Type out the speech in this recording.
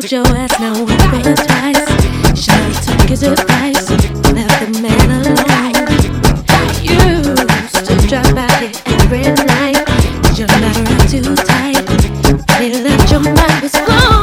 told your ass now once or twice. She never took his advice. Left the man alone. Used to drop out here every night. You're not too tight. They left your mind was gone.